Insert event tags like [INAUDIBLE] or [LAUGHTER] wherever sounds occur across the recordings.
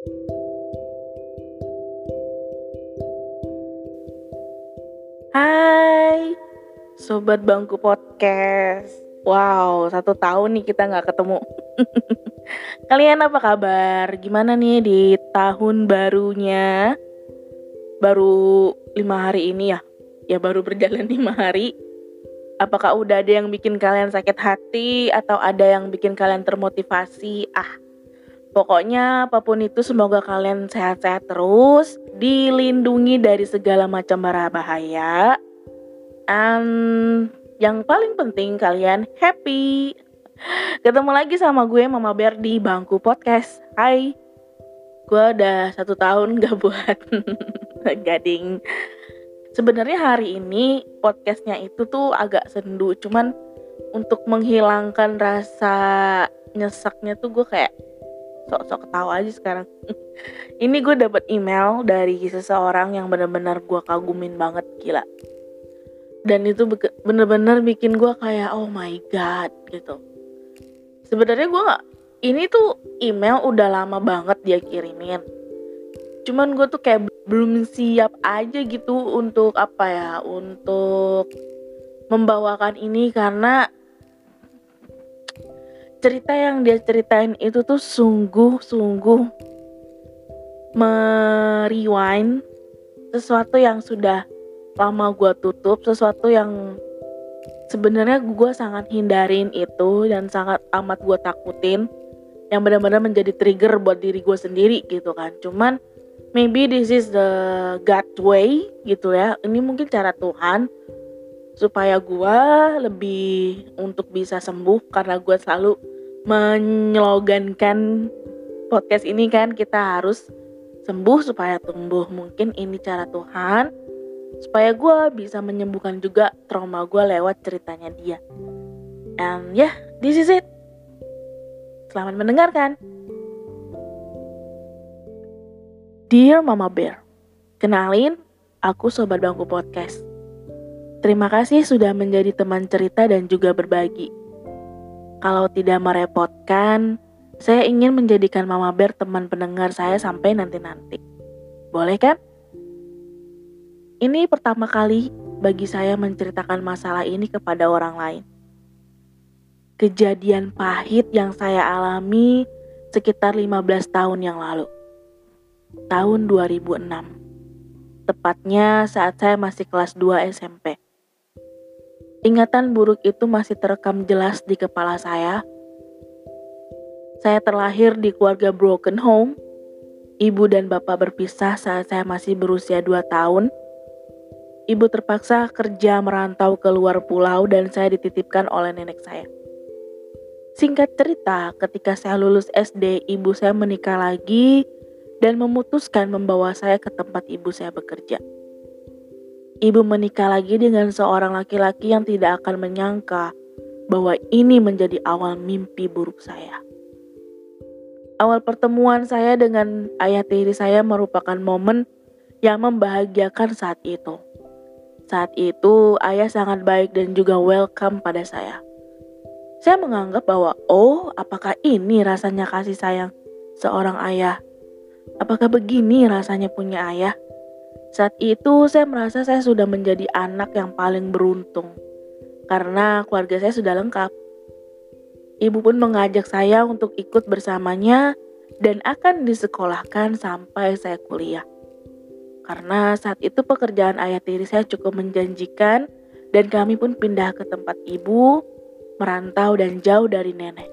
Hai, Sobat Bangku Podcast. Wow, satu tahun nih kita nggak ketemu. [LAUGHS] Kalian apa kabar? Gimana nih di tahun barunya? Baru lima hari ini ya? Ya baru berjalan [LAUGHS] lima hari. Apakah udah ada yang bikin kalian sakit hati atau ada yang bikin kalian termotivasi? Ah, Pokoknya apa pun itu semoga kalian sehat-sehat terus, dilindungi dari segala macam bahaya. And yang paling penting kalian happy. Ketemu lagi sama gue Mama Bear di Bangku Podcast. Hai. Gue udah satu tahun gak buat [LAUGHS] gading. Sebenarnya hari ini podcastnya itu tuh agak sendu, cuman untuk menghilangkan rasa nyesaknya tuh gue kayak sok-sok ketawa aja sekarang. [LAUGHS] Ini gue dapet email dari seseorang yang benar-benar gue kagumin banget gila. Dan itu bener-bener bikin gue kayak oh my god gitu. Sebenarnya gue nggak ini tuh email udah lama banget dia kirimin cuman gue tuh kayak belum siap aja gitu untuk apa ya untuk membawakan ini karena cerita yang dia ceritain itu tuh sungguh-sungguh merewind sesuatu yang sudah lama gue tutup, sesuatu yang sebenarnya gue sangat hindarin itu dan sangat amat gue takutin yang benar-benar menjadi trigger buat diri gue sendiri gitu kan. Cuman maybe this is the God way gitu ya. Ini mungkin cara Tuhan supaya gue lebih untuk bisa sembuh karena gue selalu menyelogankan podcast ini kan kita harus sembuh supaya tumbuh. Mungkin ini cara Tuhan supaya gue bisa menyembuhkan juga trauma gue lewat ceritanya dia. And yeah this is it. Selamat mendengarkan. Dear Mama Bear kenalin aku Sobat Bangku Podcast. Terima kasih sudah menjadi teman cerita dan juga berbagi. Kalau tidak merepotkan, saya ingin menjadikan Mama Bear teman pendengar saya sampai nanti-nanti. Boleh kan? Ini pertama kali bagi saya menceritakan masalah ini kepada orang lain. Kejadian pahit yang saya alami sekitar 15 tahun yang lalu. Tahun 2006. Tepatnya saat saya masih kelas 2 SMP. Ingatan buruk itu masih terekam jelas di kepala saya. Saya terlahir di keluarga broken home. Ibu dan bapak berpisah saat saya masih berusia 2 tahun. Ibu terpaksa kerja merantau ke luar pulau dan saya dititipkan oleh nenek saya. Singkat cerita, ketika saya lulus SD, ibu saya menikah lagi dan memutuskan membawa saya ke tempat ibu saya bekerja. Ibu menikah lagi dengan seorang laki-laki yang tidak akan menyangka bahwa ini menjadi awal mimpi buruk saya. Awal pertemuan saya dengan ayah tiri saya merupakan momen yang membahagiakan saat itu. Saat itu, ayah sangat baik dan juga welcome pada saya. Saya menganggap bahwa, oh, apakah ini rasanya kasih sayang seorang ayah? Apakah begini rasanya punya ayah? Saat itu saya merasa saya sudah menjadi anak yang paling beruntung karena keluarga saya sudah lengkap. Ibu pun mengajak saya untuk ikut bersamanya dan akan disekolahkan sampai saya kuliah. Karena saat itu pekerjaan ayah tiri saya cukup menjanjikan dan kami pun pindah ke tempat ibu, merantau dan jauh dari nenek.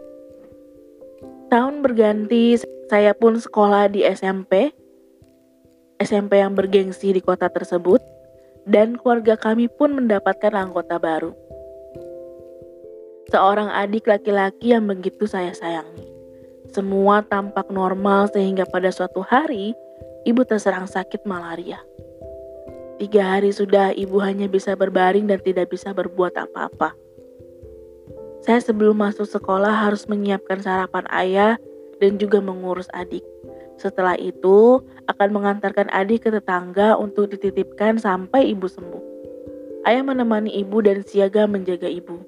Tahun berganti, saya pun sekolah di SMP SMP yang bergengsi di kota tersebut, dan keluarga kami pun mendapatkan anggota baru. Seorang adik laki-laki yang begitu saya sayangi. Semua tampak normal sehingga pada suatu hari ibu terserang sakit malaria. Tiga hari sudah ibu hanya bisa berbaring dan tidak bisa berbuat apa-apa. Saya sebelum masuk sekolah harus menyiapkan sarapan ayah dan juga mengurus adik. Setelah itu, akan mengantarkan adik ke tetangga untuk dititipkan sampai ibu sembuh. Ayah menemani ibu dan siaga menjaga ibu.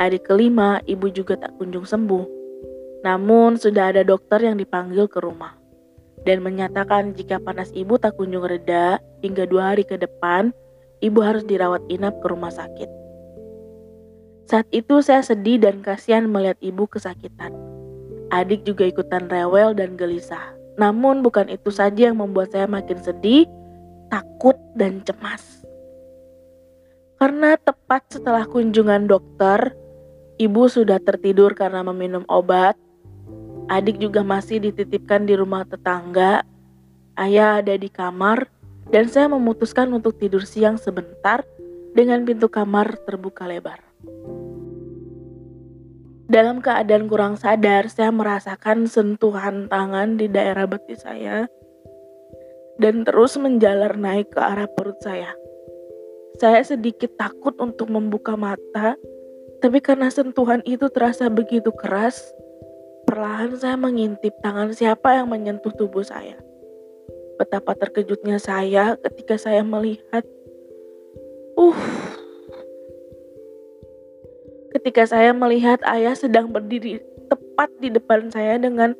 Hari kelima, ibu juga tak kunjung sembuh. Namun, sudah ada dokter yang dipanggil ke rumah. dan menyatakan jika panas ibu tak kunjung reda hingga dua hari ke depan, ibu harus dirawat inap ke rumah sakit. Saat itu saya sedih dan kasihan melihat ibu kesakitan. Adik juga ikutan rewel dan gelisah. Namun bukan itu saja yang membuat saya makin sedih, takut, dan cemas. Karena tepat setelah kunjungan dokter, ibu sudah tertidur karena meminum obat. Adik juga masih dititipkan di rumah tetangga. Ayah ada di kamar, dan saya memutuskan untuk tidur siang sebentar dengan pintu kamar terbuka lebar. Dalam keadaan kurang sadar, saya merasakan sentuhan tangan di daerah betis saya dan terus menjalar naik ke arah perut saya. Saya sedikit takut untuk membuka mata, tapi karena sentuhan itu terasa begitu keras, perlahan saya mengintip tangan siapa yang menyentuh tubuh saya. Betapa terkejutnya saya ketika saya melihat, uh, ketika saya melihat ayah sedang berdiri tepat di depan saya dengan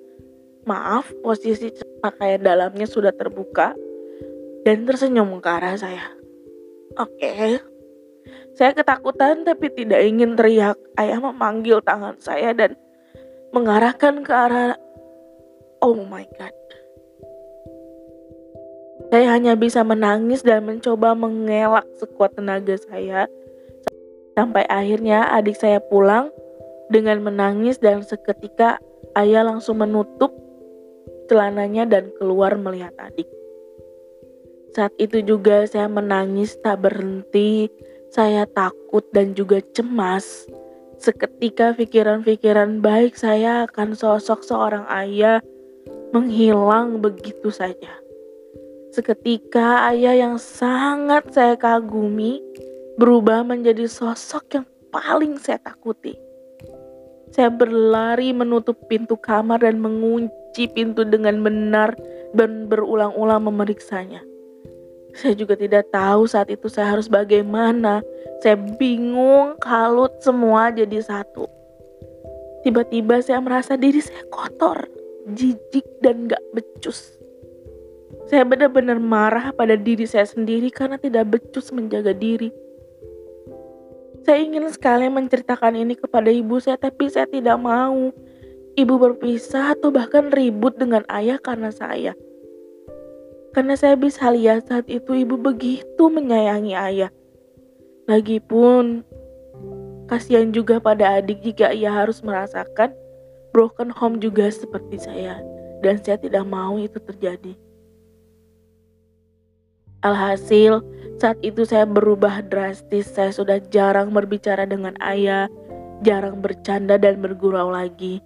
maaf posisi pakaian dalamnya sudah terbuka dan tersenyum ke arah saya. Oke. Okay. Saya ketakutan tapi tidak ingin teriak. Ayah memanggil tangan saya dan mengarahkan ke arah Oh my god. Saya hanya bisa menangis dan mencoba mengelak sekuat tenaga saya Sampai akhirnya adik saya pulang dengan menangis dan seketika ayah langsung menutup celananya dan keluar melihat adik. Saat itu juga saya menangis tak berhenti, saya takut dan juga cemas. Seketika pikiran-pikiran baik saya akan sosok seorang ayah menghilang begitu saja. Seketika ayah yang sangat saya kagumi berubah menjadi sosok yang paling saya takuti. Saya berlari menutup pintu kamar dan mengunci pintu dengan benar dan berulang-ulang memeriksanya. Saya juga tidak tahu saat itu saya harus bagaimana. Saya bingung, kalut, semua jadi satu. Tiba-tiba saya merasa diri saya kotor, jijik, dan gak becus. Saya benar-benar marah pada diri saya sendiri karena tidak becus menjaga diri. Saya ingin sekali menceritakan ini kepada ibu saya, tapi saya tidak mau. Ibu berpisah atau bahkan ribut dengan ayah karena saya. Karena saya bisa lihat saat itu ibu begitu menyayangi ayah. Lagipun, kasihan juga pada adik jika ia harus merasakan broken home juga seperti saya. Dan saya tidak mau itu terjadi. Alhasil, saat itu saya berubah drastis. Saya sudah jarang berbicara dengan ayah, jarang bercanda dan bergurau lagi.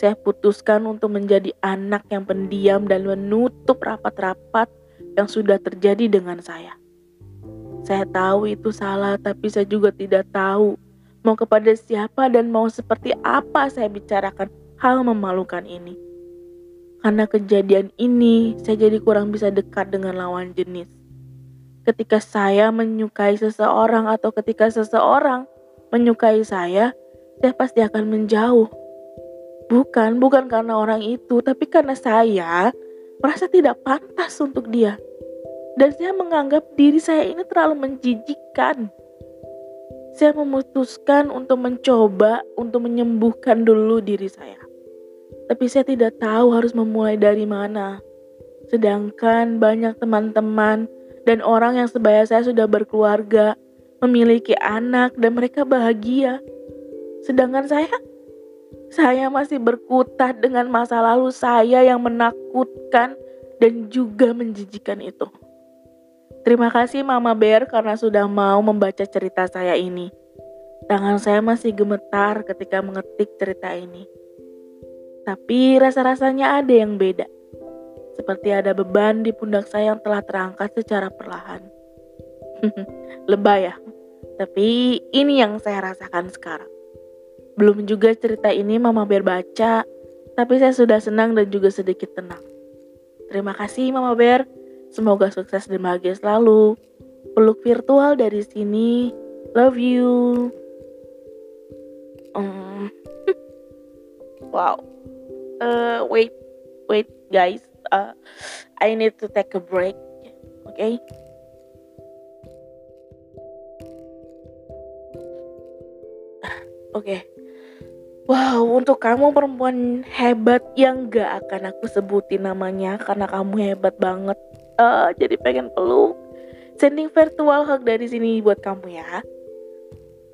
Saya putuskan untuk menjadi anak yang pendiam dan menutup rapat-rapat yang sudah terjadi dengan saya. Saya tahu itu salah, tapi saya juga tidak tahu mau kepada siapa dan mau seperti apa saya bicarakan hal memalukan ini. Karena kejadian ini, saya jadi kurang bisa dekat dengan lawan jenis ketika saya menyukai seseorang atau ketika seseorang menyukai saya, saya pasti akan menjauh. Bukan, bukan karena orang itu, tapi karena saya merasa tidak pantas untuk dia. Dan saya menganggap diri saya ini terlalu menjijikkan. Saya memutuskan untuk mencoba untuk menyembuhkan dulu diri saya. Tapi saya tidak tahu harus memulai dari mana. Sedangkan banyak teman-teman dan orang yang sebaya saya sudah berkeluarga, memiliki anak, dan mereka bahagia. Sedangkan saya, saya masih berkutat dengan masa lalu saya yang menakutkan dan juga menjijikan itu. Terima kasih Mama Bear karena sudah mau membaca cerita saya ini. Tangan saya masih gemetar ketika mengetik cerita ini. Tapi rasa-rasanya ada yang beda seperti ada beban di pundak saya yang telah terangkat secara perlahan. [LAUGHS] Lebay ya, tapi ini yang saya rasakan sekarang. Belum juga cerita ini Mama Bear baca, tapi saya sudah senang dan juga sedikit tenang. Terima kasih Mama Bear, semoga sukses dan bahagia selalu. Peluk virtual dari sini, love you. Um. [LAUGHS] wow. Uh, wait, wait guys uh, I need to take a break okay? oke [SIGHS] okay. Wow, untuk kamu perempuan hebat yang gak akan aku sebutin namanya karena kamu hebat banget. Uh, jadi pengen peluk. Sending virtual hug dari sini buat kamu ya.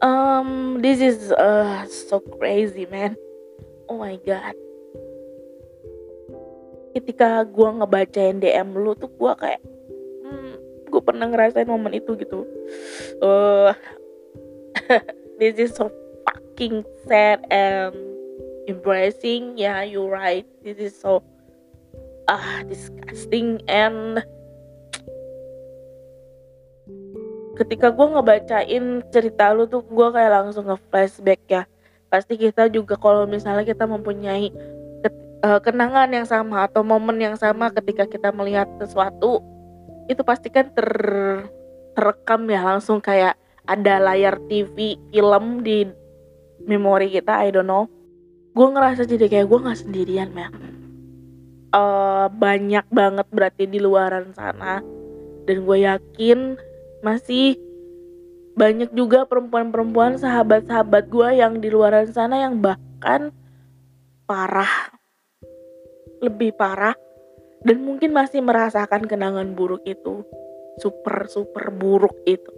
Um, this is uh, so crazy man. Oh my god. Ketika gue ngebacain DM lu tuh gue kayak, hmm, gue pernah ngerasain momen itu gitu. Uh, [LAUGHS] this is so fucking sad and embracing yeah you're right. This is so ah uh, disgusting and ketika gue ngebacain cerita lu tuh gue kayak langsung nge-flashback ya. Pasti kita juga kalau misalnya kita mempunyai uh, kenangan yang sama atau momen yang sama ketika kita melihat sesuatu itu pasti kan ter terekam ya langsung kayak ada layar TV film di memori kita I don't know. Gue ngerasa jadi kayak gue nggak sendirian men uh, banyak banget berarti di luaran sana. Dan gue yakin masih banyak juga perempuan-perempuan sahabat-sahabat gue yang di luaran sana yang bahkan parah lebih parah dan mungkin masih merasakan kenangan buruk itu. Super super buruk itu.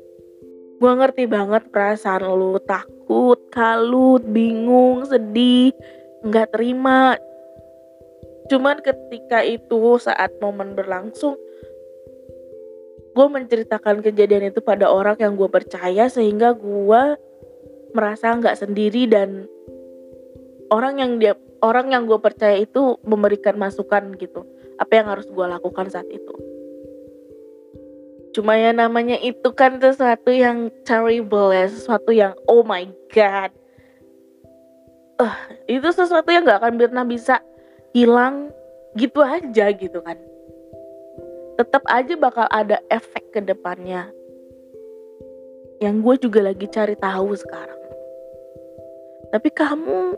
Gue ngerti banget perasaan lu. Takut, kalut, bingung, sedih, nggak terima. Cuman ketika itu saat momen berlangsung, gue menceritakan kejadian itu pada orang yang gue percaya sehingga gue merasa nggak sendiri dan orang yang dia orang yang gue percaya itu memberikan masukan gitu apa yang harus gue lakukan saat itu Cuma ya namanya itu kan sesuatu yang terrible ya, sesuatu yang oh my god. Uh, itu sesuatu yang gak akan pernah bisa hilang gitu aja gitu kan. Tetap aja bakal ada efek ke depannya. Yang gue juga lagi cari tahu sekarang. Tapi kamu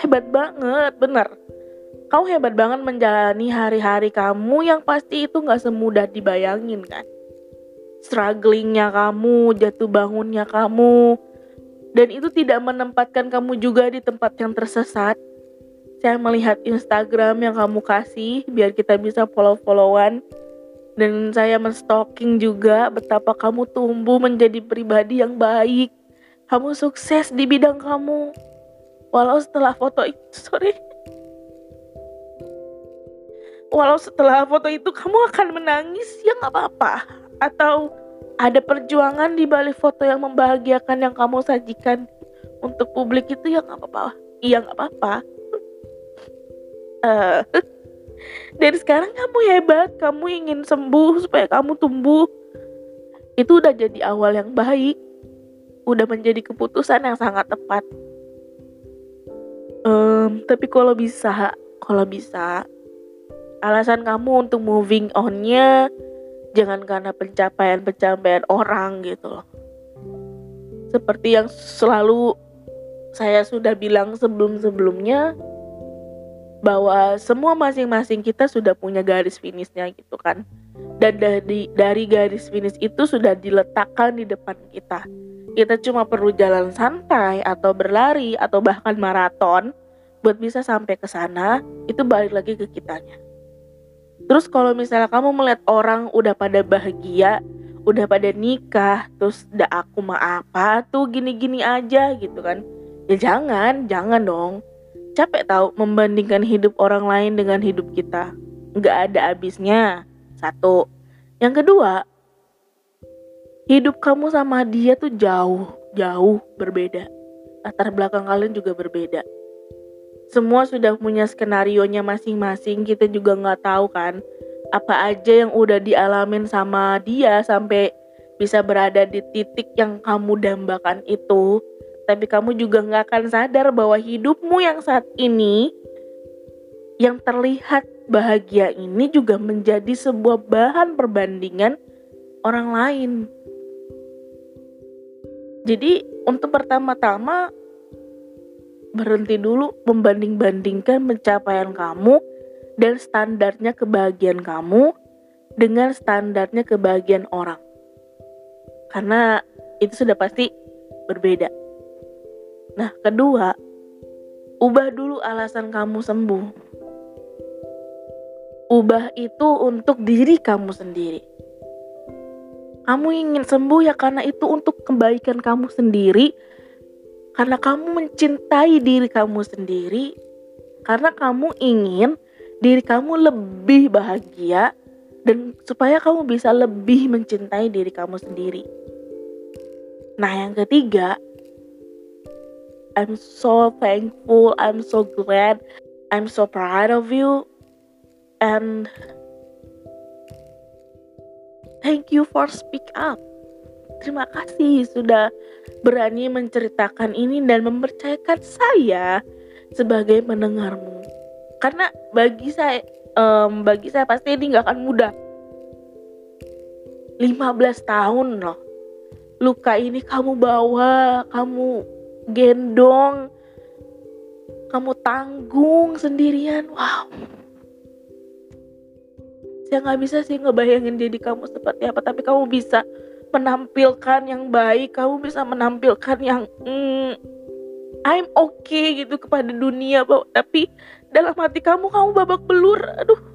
hebat banget, bener Kau hebat banget menjalani hari-hari kamu yang pasti itu gak semudah dibayangin kan. Strugglingnya kamu, jatuh bangunnya kamu, dan itu tidak menempatkan kamu juga di tempat yang tersesat. Saya melihat Instagram yang kamu kasih biar kita bisa follow-followan dan saya menstalking juga betapa kamu tumbuh menjadi pribadi yang baik. Kamu sukses di bidang kamu. Walau setelah foto itu, [LAUGHS] sorry, walau setelah foto itu kamu akan menangis ya nggak apa-apa. Atau ada perjuangan di balik foto yang membahagiakan yang kamu sajikan untuk publik itu ya nggak apa-apa. Iya nggak apa-apa. Uh, [LAUGHS] dari sekarang kamu hebat. Kamu ingin sembuh supaya kamu tumbuh. Itu udah jadi awal yang baik. Udah menjadi keputusan yang sangat tepat um, tapi kalau bisa kalau bisa alasan kamu untuk moving onnya jangan karena pencapaian-pencapaian orang gitu loh. Seperti yang selalu saya sudah bilang sebelum-sebelumnya bahwa semua masing-masing kita sudah punya garis finishnya gitu kan. Dan dari dari garis finish itu sudah diletakkan di depan kita. Kita cuma perlu jalan santai atau berlari atau bahkan maraton buat bisa sampai ke sana, itu balik lagi ke kitanya. Terus kalau misalnya kamu melihat orang udah pada bahagia, udah pada nikah, terus udah aku mah apa tuh gini-gini aja gitu kan. Ya jangan, jangan dong. Capek tahu membandingkan hidup orang lain dengan hidup kita. Nggak ada habisnya. Satu. Yang kedua, hidup kamu sama dia tuh jauh, jauh berbeda. Latar belakang kalian juga berbeda. Semua sudah punya skenario nya masing-masing kita juga nggak tahu kan apa aja yang udah dialamin sama dia sampai bisa berada di titik yang kamu dambakan itu. Tapi kamu juga nggak akan sadar bahwa hidupmu yang saat ini yang terlihat bahagia ini juga menjadi sebuah bahan perbandingan orang lain jadi untuk pertama-tama berhenti dulu membanding-bandingkan pencapaian kamu dan standarnya kebahagiaan kamu dengan standarnya kebahagiaan orang. Karena itu sudah pasti berbeda. Nah, kedua, ubah dulu alasan kamu sembuh. Ubah itu untuk diri kamu sendiri. Kamu ingin sembuh ya karena itu untuk kebaikan kamu sendiri. Karena kamu mencintai diri kamu sendiri. Karena kamu ingin diri kamu lebih bahagia dan supaya kamu bisa lebih mencintai diri kamu sendiri. Nah, yang ketiga, I'm so thankful, I'm so glad, I'm so proud of you, and thank you for speak up. Terima kasih sudah berani menceritakan ini dan mempercayakan saya sebagai pendengarmu. Karena bagi saya um, bagi saya pasti ini nggak akan mudah 15 tahun loh luka ini kamu bawa kamu gendong kamu tanggung sendirian wow saya nggak bisa sih ngebayangin diri kamu seperti apa tapi kamu bisa menampilkan yang baik kamu bisa menampilkan yang mm, I'm okay gitu kepada dunia tapi dalam hati kamu kamu babak belur aduh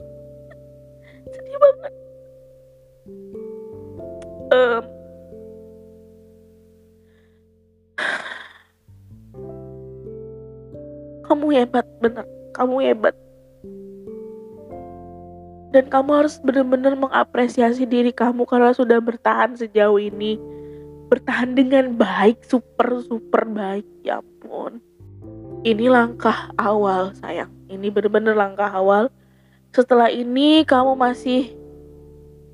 sedih banget. Um, [SIGHS] kamu hebat bener. Kamu hebat dan kamu harus benar-benar mengapresiasi diri kamu karena sudah bertahan sejauh ini. Bertahan dengan baik super super baik. Ya ampun. Ini langkah awal sayang. Ini benar-benar langkah awal. Setelah ini kamu masih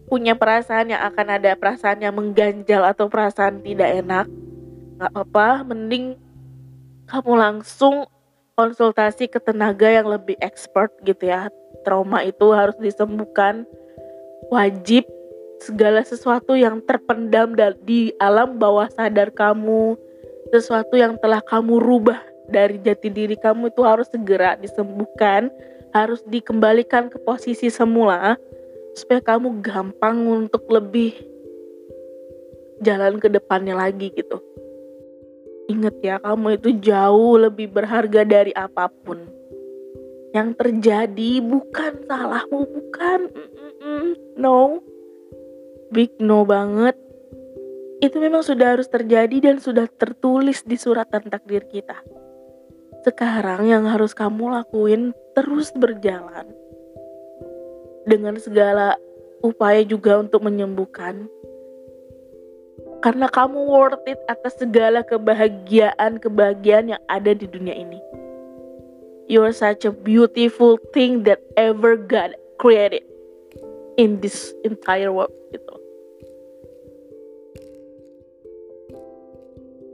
punya perasaan yang akan ada perasaan yang mengganjal atau perasaan tidak enak. Nggak apa-apa mending kamu langsung konsultasi ke tenaga yang lebih expert gitu ya trauma itu harus disembuhkan wajib segala sesuatu yang terpendam di alam bawah sadar kamu sesuatu yang telah kamu rubah dari jati diri kamu itu harus segera disembuhkan, harus dikembalikan ke posisi semula supaya kamu gampang untuk lebih jalan ke depannya lagi gitu. Ingat ya, kamu itu jauh lebih berharga dari apa pun. Yang terjadi bukan salahmu, bukan. No. Big no banget. Itu memang sudah harus terjadi dan sudah tertulis di suratan takdir kita. Sekarang yang harus kamu lakuin terus berjalan dengan segala upaya juga untuk menyembuhkan. Karena kamu worth it atas segala kebahagiaan-kebahagiaan yang ada di dunia ini. You are such a beautiful thing that ever God created in this entire world gitu.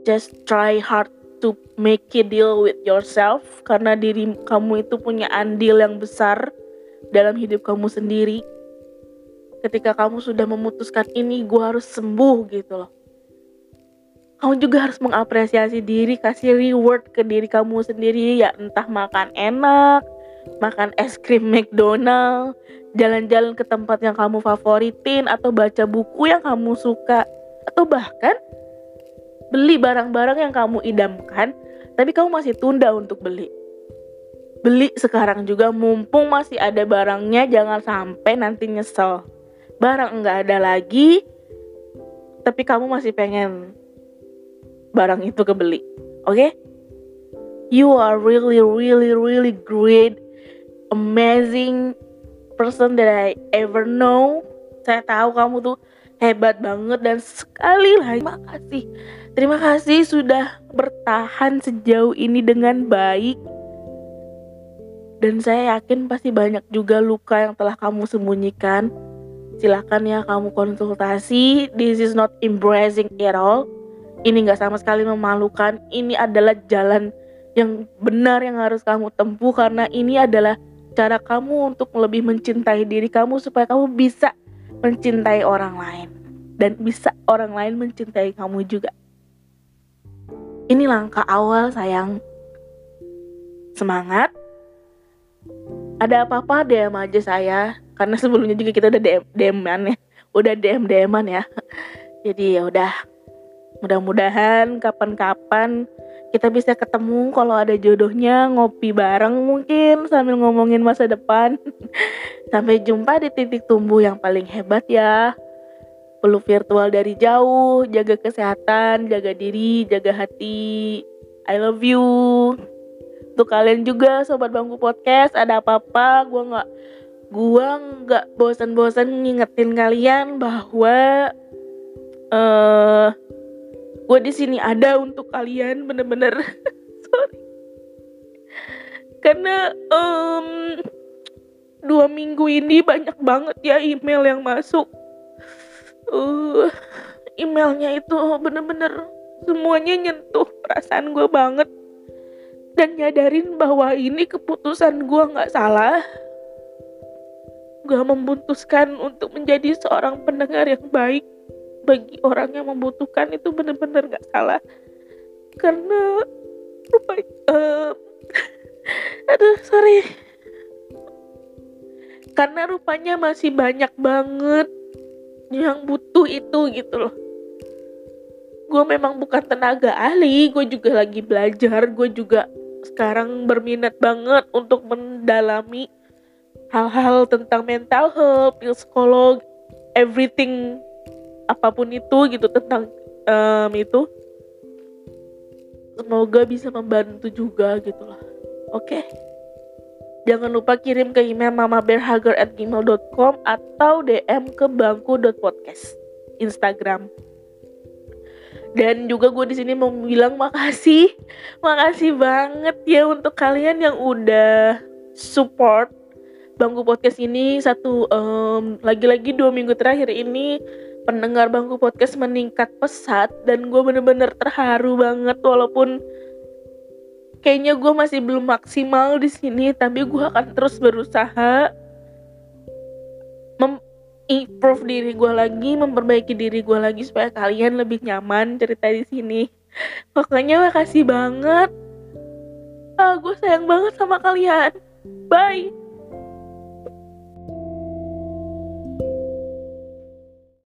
Just try hard to make a deal with yourself karena diri kamu itu punya andil yang besar dalam hidup kamu sendiri. Ketika kamu sudah memutuskan ini, gue harus sembuh gitu loh. Kamu juga harus mengapresiasi diri, kasih reward ke diri kamu sendiri ya entah makan enak, makan es krim McDonald, jalan-jalan ke tempat yang kamu favoritin atau baca buku yang kamu suka atau bahkan beli barang-barang yang kamu idamkan, tapi kamu masih tunda untuk beli. Beli sekarang juga mumpung masih ada barangnya, jangan sampai nanti nyesel. Barang nggak ada lagi, tapi kamu masih pengen barang itu kebeli. Oke? Okay? You are really really really great, amazing person that I ever know. Saya tahu kamu tuh hebat banget dan sekali lagi terima kasih terima kasih sudah bertahan sejauh ini dengan baik dan saya yakin pasti banyak juga luka yang telah kamu sembunyikan silahkan ya kamu konsultasi this is not embracing at all ini gak sama sekali memalukan ini adalah jalan yang benar yang harus kamu tempuh karena ini adalah cara kamu untuk lebih mencintai diri kamu supaya kamu bisa mencintai orang lain dan bisa orang lain mencintai kamu juga. Ini langkah awal sayang. Semangat. ada apa-apa DM aja saya karena sebelumnya juga kita udah DM DM-an ya udah DM DM-an ya [LAUGHS] jadi ya udah mudah-mudahan kapan-kapan kita bisa ketemu kalau ada jodohnya ngopi bareng mungkin sambil ngomongin masa depan. [LAUGHS] Sampai jumpa di titik tumbuh yang paling hebat ya. Peluk virtual dari jauh jaga kesehatan jaga diri jaga hati. I love you. Untuk kalian juga sobat bangku podcast ada apa-apa gue nggak gue nggak bosan-bosan ngingetin kalian bahwa eh uh, gue di sini ada untuk kalian bener-bener. [LAUGHS] Sorry. Karena um, dua minggu ini banyak banget ya email yang masuk. Uh, emailnya itu bener-bener semuanya nyentuh perasaan gue banget. Dan nyadarin bahwa ini keputusan gue nggak salah. Gue memutuskan untuk menjadi seorang pendengar yang baik bagi orang yang membutuhkan itu benar-benar nggak salah. Karena lupa uh, [LAUGHS] aduh sorry. Karena rupanya masih banyak banget yang butuh itu gitu loh. Gue memang bukan tenaga ahli gue juga lagi belajar gue juga sekarang berminat banget untuk mendalami hal-hal tentang mental health, psikolog, everything apa pun itu gitu tentang um, itu semoga bisa membantu juga gitu lah. Oke? Okay? jangan lupa kirim ke email mamabearhager@gmail.com atau DM ke bangku.podcast Instagram. Dan juga gue di sini mau bilang makasih makasih banget ya untuk kalian yang udah support bangku podcast ini satu um, lagi-lagi dua minggu terakhir ini pendengar bangku podcast meningkat pesat dan gue bener-bener terharu banget walaupun kayaknya gue masih belum maksimal di sini tapi gue akan terus berusaha improve diri gue lagi memperbaiki diri gue lagi supaya kalian lebih nyaman cerita di sini. Pokoknya makasih banget. Ah gue sayang banget sama kalian. Bye